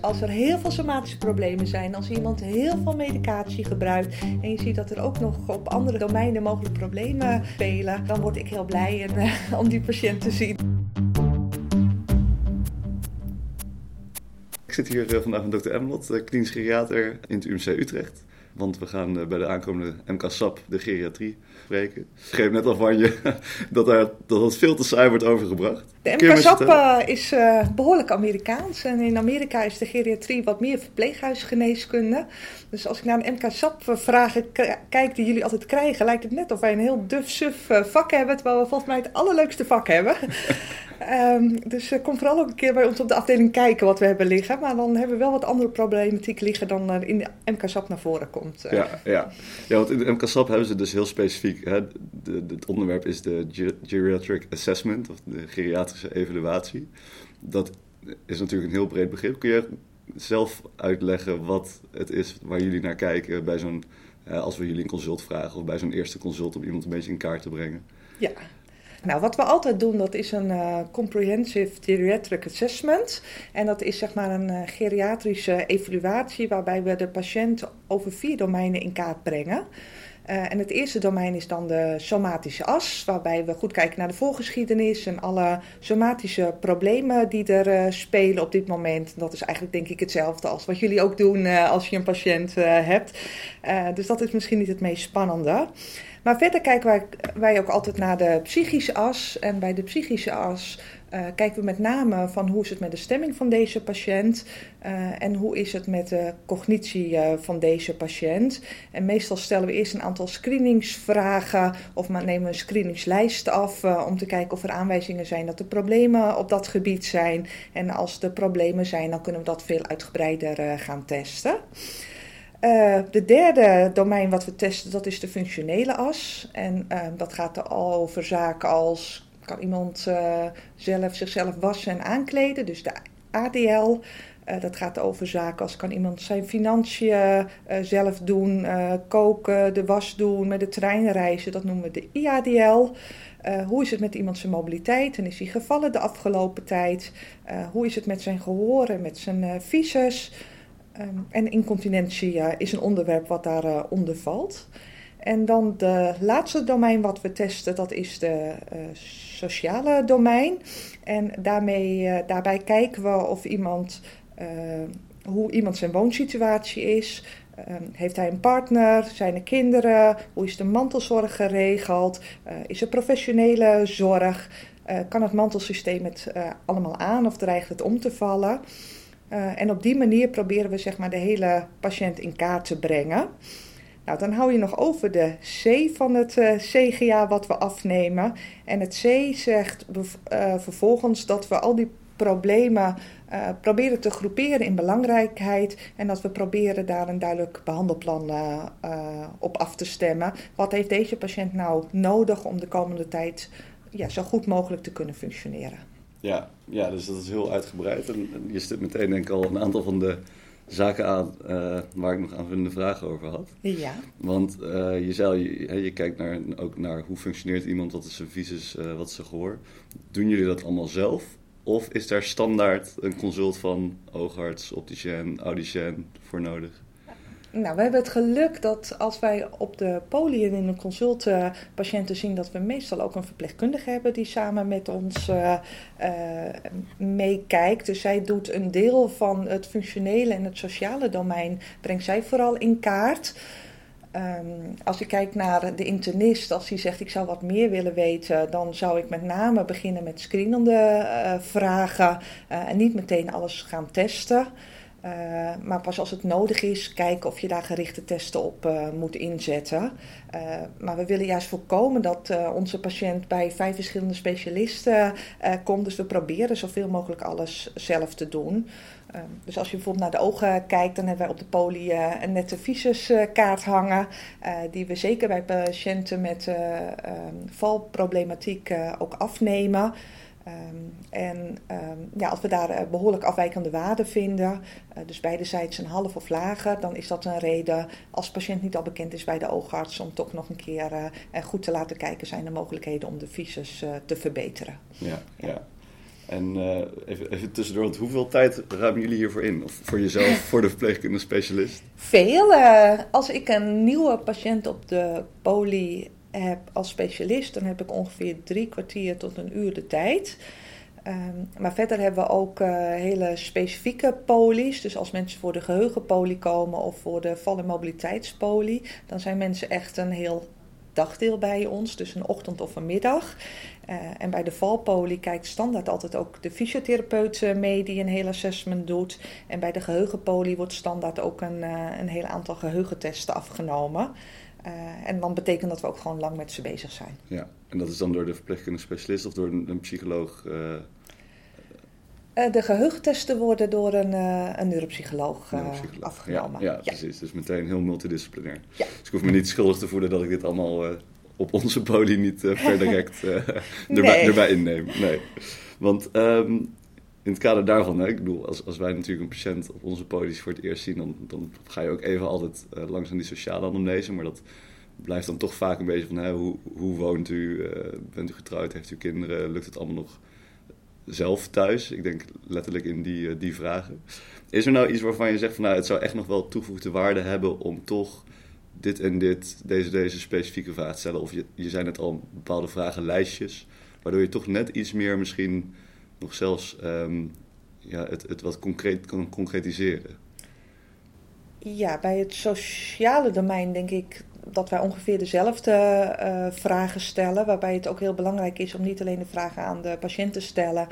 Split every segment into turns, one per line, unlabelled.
Als er heel veel somatische problemen zijn, als iemand heel veel medicatie gebruikt en je ziet dat er ook nog op andere domeinen mogelijk problemen spelen, dan word ik heel blij en, uh, om die patiënt te zien.
Ik zit hier eh, vandaag met dokter Emlot, klinisch geriater in het UMC Utrecht. Want we gaan eh, bij de aankomende MK-SAP de geriatrie spreken. Ik geef net al van je dat, er, dat het veel te saai wordt overgebracht.
De MK-SAP uh, is uh, behoorlijk Amerikaans. En in Amerika is de geriatrie wat meer verpleeghuisgeneeskunde. Dus als ik naar een MK-SAP-vragen kijk die jullie altijd krijgen... lijkt het net of wij een heel duf, suf vak hebben... terwijl we volgens mij het allerleukste vak hebben. um, dus kom vooral ook een keer bij ons op de afdeling kijken wat we hebben liggen. Maar dan hebben we wel wat andere problematiek liggen dan er in de MK-SAP naar voren komt.
Ja, ja. ja, want in de MK-SAP hebben ze dus heel specifiek... Hè, de, de, het onderwerp is de Geriatric Assessment, of de geriatrische evaluatie. Dat is natuurlijk een heel breed begrip. Kun je zelf uitleggen wat het is waar jullie naar kijken bij zo'n... als we jullie een consult vragen of bij zo'n eerste consult om iemand een beetje in kaart te brengen?
Ja, nou, wat we altijd doen, dat is een uh, Comprehensive Geriatric Assessment. En dat is zeg maar een uh, geriatrische evaluatie waarbij we de patiënt over vier domeinen in kaart brengen. Uh, en het eerste domein is dan de somatische as, waarbij we goed kijken naar de voorgeschiedenis en alle somatische problemen die er spelen op dit moment. Dat is eigenlijk denk ik hetzelfde als wat jullie ook doen als je een patiënt hebt. dus dat is misschien niet het meest spannende. Maar verder kijken wij, wij ook altijd naar de psychische as. En bij de psychische as uh, kijken we met name van hoe is het met de stemming van deze patiënt uh, en hoe is het met de cognitie uh, van deze patiënt. En meestal stellen we eerst een aantal screeningsvragen of nemen we een screeningslijst af om te kijken of er aanwijzingen zijn dat er problemen op dat gebied zijn. En als er problemen zijn, dan kunnen we dat veel uitgebreider gaan testen. Uh, de derde domein wat we testen, dat is de functionele as. En uh, dat gaat er al over zaken als, kan iemand uh, zelf zichzelf wassen en aankleden, dus de ADL. dat gaat over zaken als, kan iemand zijn financiën zelf doen, koken, de was doen, met de trein reizen, dat noemen we de IADL. hoe is het met iemand zijn mobiliteit en is hij gevallen de afgelopen tijd? hoe is het met zijn gehoor en met zijn visus? Um, en incontinentie is een onderwerp wat daaronder uh, onder valt. En dan de laatste domein wat we testen, dat is de uh, sociale domein. En daarmee, daarbij kijken we of iemand, hoe iemand zijn woonsituatie is. Um, heeft hij een partner? Zijn er kinderen? Hoe is de mantelzorg geregeld? is er professionele zorg? kan het mantelsysteem het allemaal aan of dreigt het om te vallen? Uh, en op die manier proberen we zeg maar, de hele patiënt in kaart te brengen. Nou, dan hou je nog over de C van het uh, CGA wat we afnemen. En het C zegt uh, vervolgens dat we al die problemen proberen te groeperen in belangrijkheid. En dat we proberen daar een duidelijk behandelplan op af te stemmen. Wat heeft deze patiënt nou nodig om de komende tijd ja, zo goed mogelijk te kunnen functioneren?
Ja, ja, dus dat is heel uitgebreid. En, je stipt meteen denk ik al een aantal van de zaken aan uh, waar ik nog aanvullende vragen over had.
Ja.
Want uh, je zei, je, je kijkt naar, ook naar hoe functioneert iemand, wat is zijn visus, uh, wat is zijn gehoor. Doen jullie dat allemaal zelf? Of is daar standaard een consult van oogarts, opticien, audicien voor nodig?
Nou, we hebben het geluk dat als wij op de poli en in een consult uh, patiënten zien, dat we meestal ook een verpleegkundige hebben die samen met ons uh, uh, meekijkt. Dus zij doet een deel van het functionele en het sociale domein, brengt zij vooral in kaart. Um, als je kijkt naar de internist, als hij zegt ik zou wat meer willen weten, dan zou ik met name beginnen met screenende vragen en niet meteen alles gaan testen. Uh, maar pas als het nodig is, kijken of je daar gerichte testen op uh, moet inzetten. Uh, maar we willen juist voorkomen dat onze patiënt bij vijf verschillende specialisten komt. Dus we proberen zoveel mogelijk alles zelf te doen. dus als je bijvoorbeeld naar de ogen kijkt, dan hebben wij op de poli een nette visuskaart hangen. die we zeker bij patiënten met valproblematiek ook afnemen. Um, en um, ja, als we daar uh, behoorlijk afwijkende waarden vinden, uh, dus beidezijds een half of lager, dan is dat een reden als de patiënt niet al bekend is bij de oogarts om toch nog een keer uh, goed te laten kijken zijn er mogelijkheden om de visus te verbeteren.
Ja, ja. En even, even tussendoor, want hoeveel tijd ruimen jullie hiervoor in? Of voor jezelf, voor de verpleegkundige specialist?
Veel. Als ik een nieuwe patiënt op de poli heb als specialist, dan heb ik ongeveer drie kwartier tot een uur de tijd. Um, maar verder hebben we ook uh, hele specifieke polies. Dus als mensen voor de geheugenpolie komen of voor de val- en mobiliteitspolie, dan zijn mensen echt een heel dagdeel bij ons, dus een ochtend of een middag. Uh, en bij de valpolie kijkt standaard altijd ook de fysiotherapeut mee die een heel assessment doet. En bij de geheugenpolie wordt standaard ook een, een heel aantal geheugentesten afgenomen. Uh, en dan betekent dat we ook gewoon lang met ze bezig zijn.
Ja, en dat is dan door de verpleegkundige specialist of door een, een psycholoog?
Uh... Uh, de geheugentesten worden door een, een neuropsycholoog, neuropsycholoog. afgenomen.
Ja, ja, precies. Dus meteen heel multidisciplinair. Ja. Dus ik hoef me niet schuldig te voelen dat ik dit allemaal op onze poli niet per direct erbij, nee. erbij inneem. Nee. Want um, in het kader daarvan, ik bedoel, als, als wij natuurlijk een patiënt op onze polies voor het eerst zien, dan, dan ga je ook even altijd uh, langs aan die sociale anamnese. Maar dat blijft dan toch vaak een beetje van, hoe, hoe woont u? Uh, bent u getrouwd? Heeft u kinderen? Lukt het allemaal nog zelf thuis? Ik denk letterlijk in die, uh, die vragen. Is er nou iets waarvan je zegt van, nou, het zou echt nog wel toegevoegde waarde hebben om toch dit en dit, deze, deze specifieke vraag te stellen? Of je, je zijn net al bepaalde vragenlijstjes, waardoor je toch net iets meer misschien nog zelfs um, ja, het, het wat concreet kan concretiseren?
Ja, bij het sociale domein denk ik dat wij ongeveer dezelfde uh, vragen stellen. Waarbij het ook heel belangrijk is om niet alleen de vragen aan de patiënt te stellen.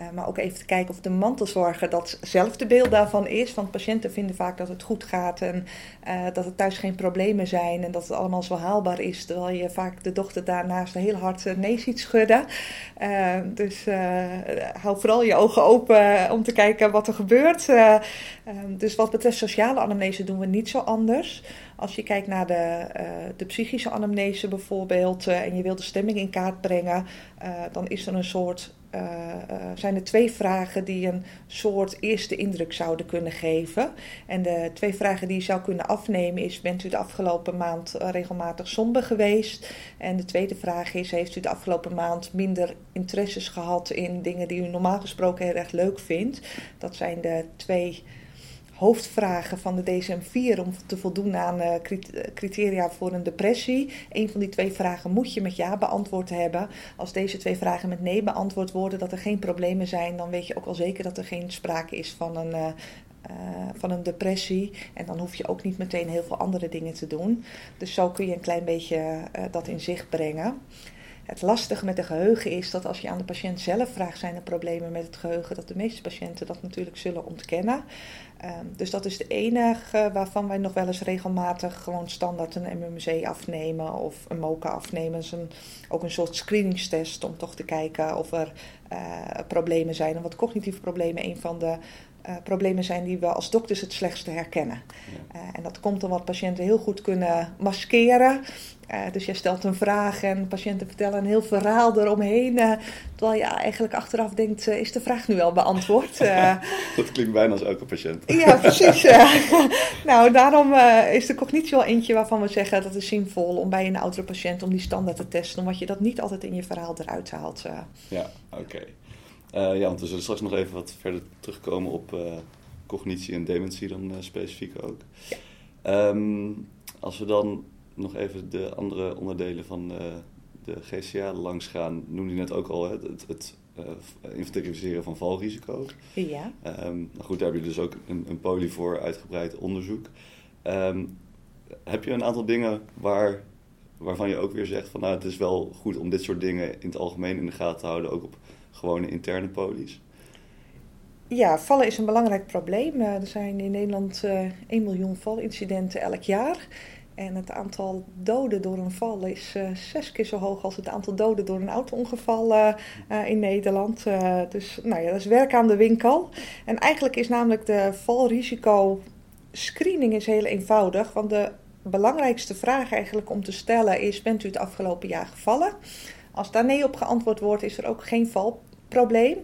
Uh, maar ook even te kijken of de mantelzorger datzelfde beeld daarvan is. Want patiënten vinden vaak dat het goed gaat en uh, dat er thuis geen problemen zijn. En dat het allemaal zo haalbaar is. Terwijl je vaak de dochter daarnaast heel hard nee ziet schudden. dus hou vooral je ogen open om te kijken wat er gebeurt. dus wat betreft sociale anamnese doen we niet zo anders. Als je kijkt naar de, uh, de psychische anamnese bijvoorbeeld uh, en je wilt de stemming in kaart brengen, uh, dan is er een soort, zijn er twee vragen die een soort eerste indruk zouden kunnen geven. En de twee vragen die je zou kunnen afnemen is, bent u de afgelopen maand regelmatig somber geweest? En de tweede vraag is, heeft u de afgelopen maand minder interesses gehad in dingen die u normaal gesproken heel erg leuk vindt? Dat zijn de twee hoofdvragen van de DSM-4 om te voldoen aan uh, criteria voor een depressie. Een van die twee vragen moet je met ja beantwoord hebben. Als deze twee vragen met nee beantwoord worden, dat er geen problemen zijn, dan weet je ook al zeker dat er geen sprake is van een. Uh, van een depressie. En dan hoef je ook niet meteen heel veel andere dingen te doen. Dus zo kun je een klein beetje dat in zicht brengen. Het lastige met de geheugen is dat als je aan de patiënt zelf vraagt: zijn er problemen met het geheugen? Dat de meeste patiënten dat natuurlijk zullen ontkennen. Um, dus dat is de enige waarvan wij nog wel eens regelmatig gewoon standaard een MMC afnemen of een MOCA afnemen. Ook een soort screeningstest om toch te kijken of er problemen zijn. En wat cognitieve problemen een van de uh, problemen zijn die we als dokters het slechtste herkennen. Ja. Uh, en dat komt omdat patiënten heel goed kunnen maskeren. Uh, dus je stelt een vraag en patiënten vertellen een heel verhaal eromheen. terwijl je eigenlijk achteraf denkt, is de vraag nu wel beantwoord?
dat klinkt bijna als elke patiënt.
ja, precies. nou, daarom is de cognitie wel eentje waarvan we zeggen dat is zinvol om bij een oudere patiënt om die standaard te testen. Omdat je dat niet altijd in je verhaal eruit haalt.
Ja, oké. Okay. Uh, ja, want we zullen straks nog even wat verder terugkomen op uh, cognitie en dementie dan uh, specifiek ook. Ja. Um, als we dan nog even de andere onderdelen van de GCA langs gaan, noemde je net ook al het, het, inventariseren van valrisico.
Ja.
Um, nou goed, daar heb je dus ook een, een poli voor uitgebreid onderzoek. Um, heb je een aantal dingen waar, waarvan je ook weer zegt van nou het is wel goed om dit soort dingen in het algemeen in de gaten te houden, ook op gewone interne polies?
Ja, vallen is een belangrijk probleem. Eh, er zijn in Nederland uh, eh, 1 miljoen valincidenten elk jaar. En het aantal doden door een val is uh, zes keer zo hoog als het aantal doden door een auto-ongeval in Nederland. dus nou ja, dat is werk aan de winkel. En eigenlijk is namelijk de valrisico screening is heel eenvoudig. Want de belangrijkste vraag eigenlijk om te stellen is: bent u het afgelopen jaar gevallen? Als daar nee op geantwoord wordt, is er ook geen valprobleem.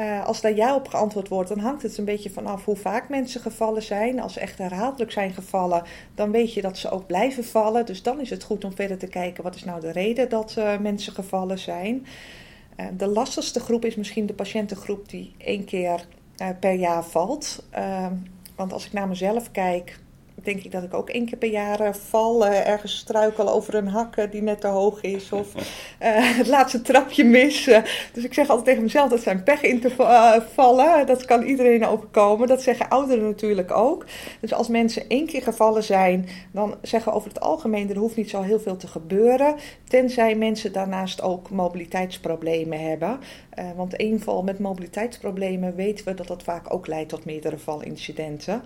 Uh, als daar ja op geantwoord wordt, dan hangt het een beetje vanaf hoe vaak mensen gevallen zijn. Als ze echt herhaaldelijk zijn gevallen, dan weet je dat ze ook blijven vallen. Dus dan is het goed om verder te kijken wat is nou de reden dat uh, mensen gevallen zijn. Uh, de lastigste groep is misschien de patiëntengroep die één keer per jaar valt. Uh, want als ik naar mezelf kijk, denk ik dat ik ook één keer per jaar uh, val, ergens struikel over een hak die net te hoog is of uh, het laatste trapje mis. dus ik zeg altijd tegen mezelf dat zijn pech in te vallen. Dat kan iedereen overkomen. Dat zeggen ouderen natuurlijk ook. Dus als mensen één keer gevallen zijn, dan zeggen we over het algemeen er hoeft niet zo heel veel te gebeuren. Tenzij mensen daarnaast ook mobiliteitsproblemen hebben. want één val met mobiliteitsproblemen weten we dat dat vaak ook leidt tot meerdere valincidenten.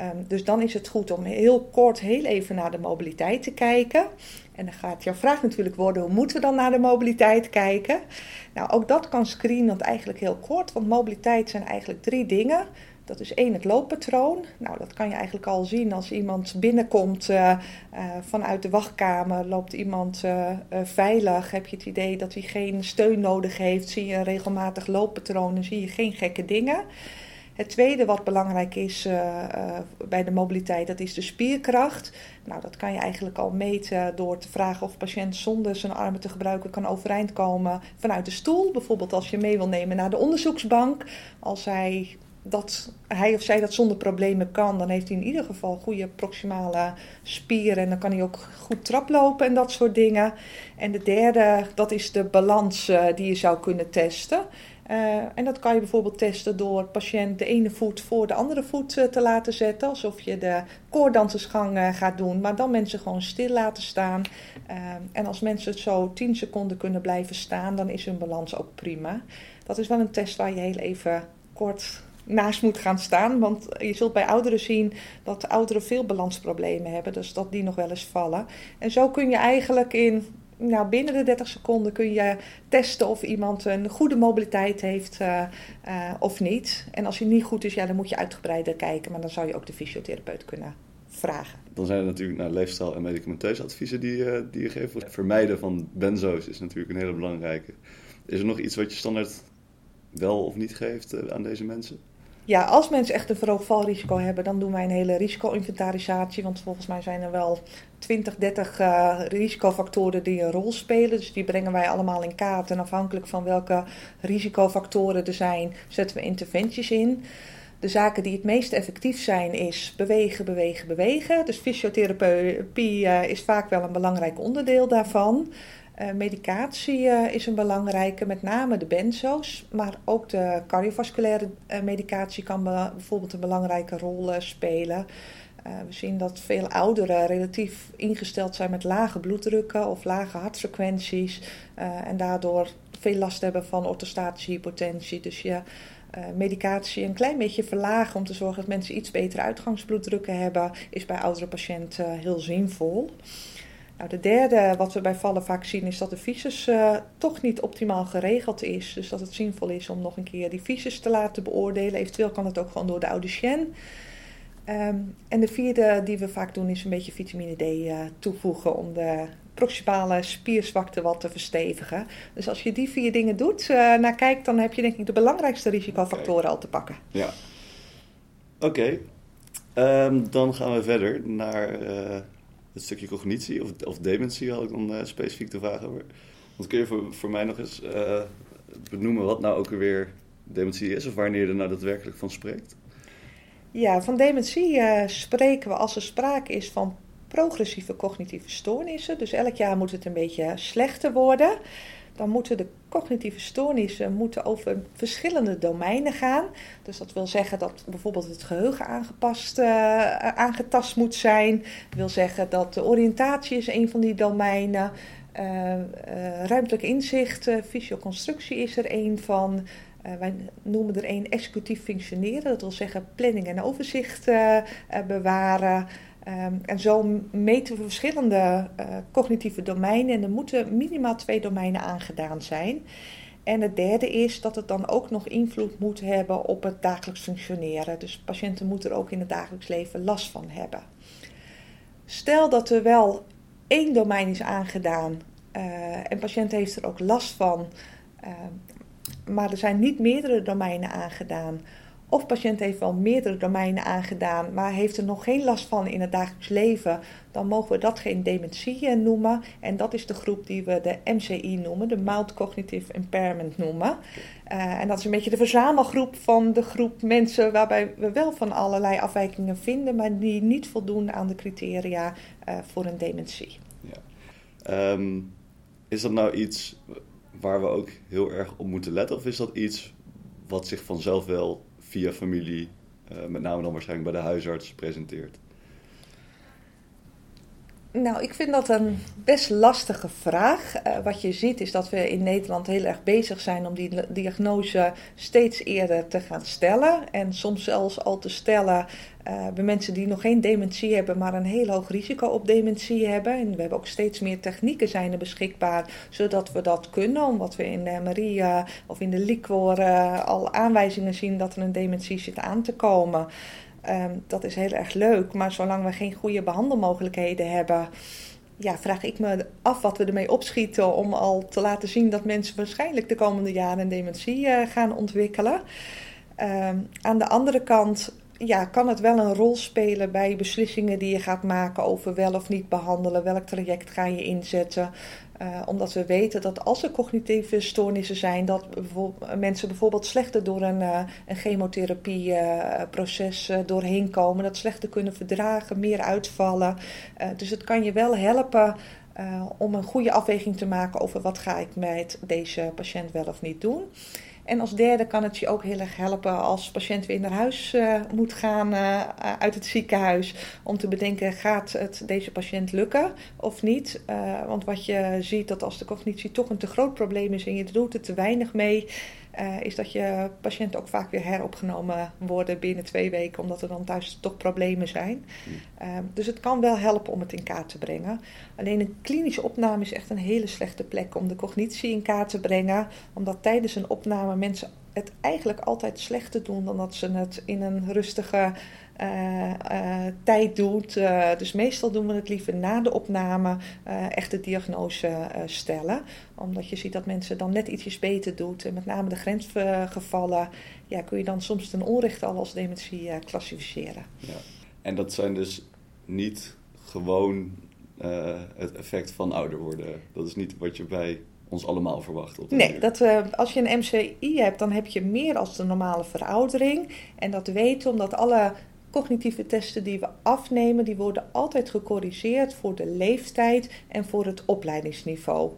Um, dus dan is het goed om heel kort heel even naar de mobiliteit te kijken. En dan gaat jouw vraag natuurlijk worden: hoe moeten we dan naar de mobiliteit kijken? Nou, ook dat kan screenend eigenlijk heel kort, want mobiliteit zijn eigenlijk drie dingen. Dat is één, het looppatroon. Nou, dat kan je eigenlijk al zien als iemand binnenkomt uh, uh, vanuit de wachtkamer. Loopt iemand uh, veilig? Heb je het idee dat hij geen steun nodig heeft? Zie je een regelmatig looppatroon en zie je geen gekke dingen? Het tweede wat belangrijk is uh, uh, bij de mobiliteit, dat is de spierkracht. Nou, dat kan je eigenlijk al meten door te vragen of patiënt zonder zijn armen te gebruiken kan overeind komen vanuit de stoel. Bijvoorbeeld als je mee wil nemen naar de onderzoeksbank. Als hij, dat, hij of zij dat zonder problemen kan, dan heeft hij in ieder geval goede proximale spieren. En dan kan hij ook goed traplopen en dat soort dingen. En de derde, dat is de balans uh, die je zou kunnen testen. Uh, en dat kan je bijvoorbeeld testen door patiënt de ene voet voor de andere voet uh, te laten zetten. Alsof je de koordansersgang uh, gaat doen, maar dan mensen gewoon stil laten staan. en als mensen zo 10 seconden kunnen blijven staan, dan is hun balans ook prima. Dat is wel een test waar je heel even kort naast moet gaan staan. Want je zult bij ouderen zien dat ouderen veel balansproblemen hebben. Dus dat die nog wel eens vallen. En zo kun je eigenlijk in nou, binnen de 30 seconden kun je testen of iemand een goede mobiliteit heeft uh, uh, of niet. En als hij niet goed is, ja, dan moet je uitgebreider kijken. Maar dan zou je ook de fysiotherapeut kunnen vragen.
Dan zijn er natuurlijk nou, leefstijl- en medicamenteuze adviezen die, uh, die je geeft. Het vermijden van benzo's is natuurlijk een hele belangrijke. Is er nog iets wat je standaard wel of niet geeft aan deze mensen?
Ja, als mensen echt een verhoogd valrisico hebben, dan doen wij een hele risico-inventarisatie. Want volgens mij zijn er wel 20, 30 uh, risicofactoren die een rol spelen. Dus die brengen wij allemaal in kaart. En afhankelijk van welke risicofactoren er zijn, zetten we interventies in. De zaken die het meest effectief zijn is bewegen, bewegen, bewegen. Dus fysiotherapie uh, is vaak wel een belangrijk onderdeel daarvan. Uh, medicatie is een belangrijke, met name de benzo's, maar ook de cardiovasculaire medicatie kan be bijvoorbeeld een belangrijke rol spelen. We zien dat veel ouderen relatief ingesteld zijn met lage bloeddrukken of lage hartfrequenties en daardoor veel last hebben van orthostatische hypotensie. Dus je medicatie een klein beetje verlagen om te zorgen dat mensen iets betere uitgangsbloeddrukken hebben, is bij oudere patiënten heel zinvol. Nou, de derde wat we bij vallen vaak zien is dat de visus toch niet optimaal geregeld is. Dus dat het zinvol is om nog een keer die visus te laten beoordelen. Eventueel kan het ook gewoon door de audicien. Um, en de vierde die we vaak doen is een beetje vitamine D uh, toevoegen om de proximale spierzwakte wat te verstevigen. Dus als je die vier dingen doet, uh, naar kijkt, dan heb je denk ik de belangrijkste risicofactoren okay. al te pakken.
Ja. Oké. Okay. Um, dan gaan we verder naar het stukje cognitie of, of dementie had ik dan specifiek te vragen over. Want kun je voor, voor mij nog eens benoemen wat nou ook weer dementie is of wanneer je er nou daadwerkelijk van spreekt?
Ja, van dementie uh, spreken we als er sprake is van progressieve cognitieve stoornissen. Dus elk jaar moet het een beetje slechter worden dan moeten de cognitieve stoornissen moeten over verschillende domeinen gaan. Dus dat wil zeggen dat bijvoorbeeld het geheugen aangepast, uh, aangetast moet zijn. Dat wil zeggen dat de oriëntatie is een van die domeinen. Uh, ruimtelijk inzicht, fysioconstructie is er een van. Wij noemen er een executief functioneren. Dat wil zeggen planning en overzicht bewaren. Um, en zo meten we verschillende cognitieve domeinen en er moeten minimaal twee domeinen aangedaan zijn. En het derde is dat het dan ook nog invloed moet hebben op het dagelijks functioneren. Dus patiënten moeten er ook in het dagelijks leven last van hebben. Stel dat er wel één domein is aangedaan en patiënt heeft er ook last van, uh, maar er zijn niet meerdere domeinen aangedaan Of patiënt heeft wel meerdere domeinen aangedaan, maar heeft er nog geen last van in het dagelijks leven, dan mogen we dat geen dementie noemen. En dat is de groep die we de MCI noemen, de Mild Cognitive Impairment noemen. Uh, en dat is een beetje de verzamelgroep van de groep mensen waarbij we wel van allerlei afwijkingen vinden, maar die niet voldoen aan de criteria uh, voor een dementie.
Ja. Um, is dat nou iets waar we ook heel erg op moeten letten, of is dat iets wat zich vanzelf wel via familie, uh, met name dan waarschijnlijk bij de huisarts, presenteert?
Nou, ik vind dat een best lastige vraag. Uh, wat je ziet is dat we in Nederland heel erg bezig zijn om die diagnose steeds eerder te gaan stellen. En soms zelfs al te stellen uh, bij mensen die nog geen dementie hebben, maar een heel hoog risico op dementie hebben. En we hebben ook steeds meer technieken zijn er beschikbaar, zodat we dat kunnen. Omdat we in de Maria of in de liquor al aanwijzingen zien dat er een dementie zit aan te komen. Um, dat is heel erg leuk, maar zolang we geen goede behandelmogelijkheden hebben, ja, vraag ik me af wat we ermee opschieten om al te laten zien dat mensen waarschijnlijk de komende jaren een dementie uh, gaan ontwikkelen. Um, aan de andere kant ja, kan het wel een rol spelen bij beslissingen die je gaat maken over wel of niet behandelen, welk traject ga je inzetten. Uh, omdat we weten dat als er cognitieve stoornissen zijn, dat bijvoorbeeld, mensen bijvoorbeeld slechter door een, uh, een chemotherapieproces doorheen komen, dat slechter kunnen verdragen, meer uitvallen. dus het kan je wel helpen om een goede afweging te maken over wat ga ik met deze patiënt wel of niet doen. En als derde kan het je ook heel erg helpen als patiënt weer naar huis uh, moet gaan uh, uit het ziekenhuis. Om te bedenken, gaat het deze patiënt lukken of niet? Uh, want wat je ziet, dat als de cognitie toch een te groot probleem is en je doet er te weinig mee, uh, is dat je patiënten ook vaak weer heropgenomen worden binnen twee weken, omdat er dan thuis toch problemen zijn. Uh, dus het kan wel helpen om het in kaart te brengen. Alleen een klinische opname is echt een hele slechte plek om de cognitie in kaart te brengen, omdat tijdens een opname mensen het eigenlijk altijd slechter doen dan dat ze het in een rustige uh, uh, tijd doet. Uh, dus meestal doen we het liever na de opname echt de diagnose stellen. Omdat je ziet dat mensen dan net ietsjes beter doet. En met name de grensgevallen ja, kun je dan soms ten onrechte al als dementie klassificeren.
Ja. En dat zijn dus niet gewoon het effect van ouder worden. Dat is niet wat je bij ons allemaal verwacht.
nee, dat, uh, als je een MCI hebt, dan heb je meer als de normale veroudering. En dat weten omdat alle cognitieve testen die we afnemen, die worden altijd gecorrigeerd voor de leeftijd en voor het opleidingsniveau.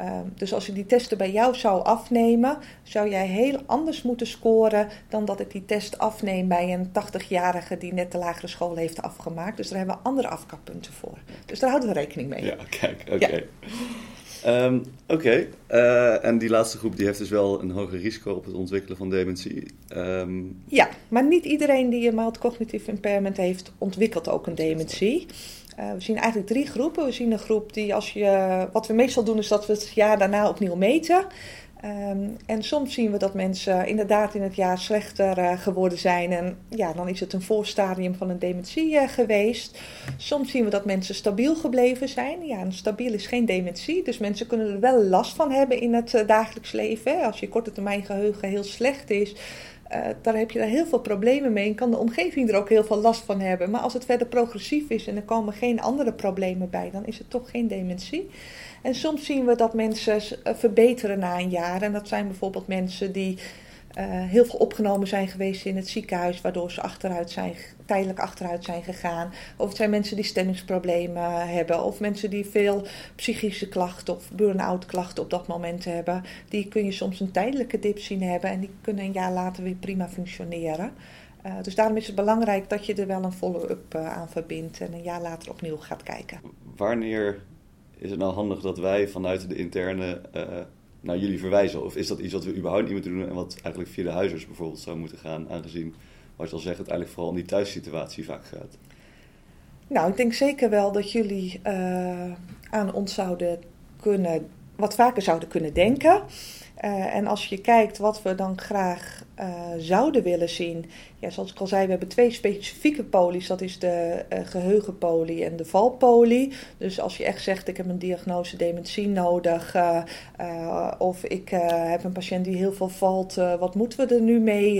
Uh, dus als ik die testen bij jou zou afnemen, zou jij heel anders moeten scoren dan dat ik die test afneem bij een 80-jarige die net de lagere school heeft afgemaakt. Dus daar hebben we andere afkappunten voor. Dus daar houden we rekening mee.
Ja, kijk, oké. Ja. Um, Oké, uh, en die laatste groep die heeft dus wel een hoger risico op het ontwikkelen van dementie. Um...
Ja, maar niet iedereen die een mild cognitive impairment heeft, ontwikkelt ook een dementie. Uh, we zien eigenlijk drie groepen. We zien een groep die als je, wat we meestal doen is dat we het jaar daarna opnieuw meten. Um, en soms zien we dat mensen inderdaad in het jaar slechter uh, geworden zijn. En ja, dan is het een voorstadium van een dementie uh, geweest. Soms zien we dat mensen stabiel gebleven zijn. Ja, en stabiel is geen dementie. Dus mensen kunnen er wel last van hebben in het uh, dagelijks leven. Als je korte termijn geheugen heel slecht is. Dan heb je daar heel veel problemen mee en kan de omgeving er ook heel veel last van hebben. Maar als het verder progressief is en er komen geen andere problemen bij, dan is het toch geen dementie. En soms zien we dat mensen eh, verbeteren na een jaar. En dat zijn bijvoorbeeld mensen die heel veel opgenomen zijn geweest in het ziekenhuis, waardoor ze achteruit zijn, tijdelijk achteruit zijn gegaan. Of het zijn mensen die stemmingsproblemen hebben, of mensen die veel psychische klachten of burn-out klachten op dat moment hebben. Die kun je soms een tijdelijke dip zien hebben en die kunnen een jaar later weer prima functioneren. Uh, dus daarom is het belangrijk dat je er wel een follow-up uh, aan verbindt en een jaar later opnieuw gaat kijken.
Wanneer is het nou handig dat wij vanuit de interne naar jullie verwijzen? Of is dat iets wat we überhaupt niet moeten doen en wat eigenlijk via de huisarts bijvoorbeeld zou moeten gaan, aangezien, wat je al zegt, het eigenlijk vooral in die thuissituatie vaak gaat?
Nou, ik denk zeker wel dat jullie uh, aan ons zouden kunnen, wat vaker zouden kunnen denken. Uh, en als je kijkt wat we dan graag uh, zouden willen zien. Ja, zoals ik al zei, we hebben twee specifieke polies. Dat is de uh, geheugenpolie en de valpolie. Dus als je echt zegt, ik heb een diagnose dementie nodig. of ik heb een patiënt die heel veel valt. wat moeten we er nu mee?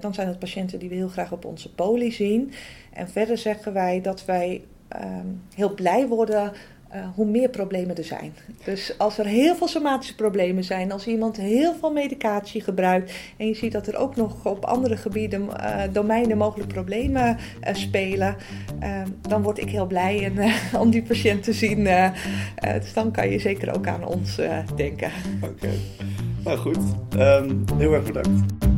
dan zijn het patiënten die we heel graag op onze polie zien. En verder zeggen wij dat wij ehm, heel blij worden uh, hoe meer problemen er zijn. Dus als er heel veel somatische problemen zijn, als iemand heel veel medicatie gebruikt en je ziet dat er ook nog op andere gebieden, uh, domeinen mogelijk problemen uh, spelen, dan word ik heel blij en, om die patiënt te zien. dus dan kan je zeker ook aan ons denken.
Oké, okay. nou goed, um, heel erg bedankt.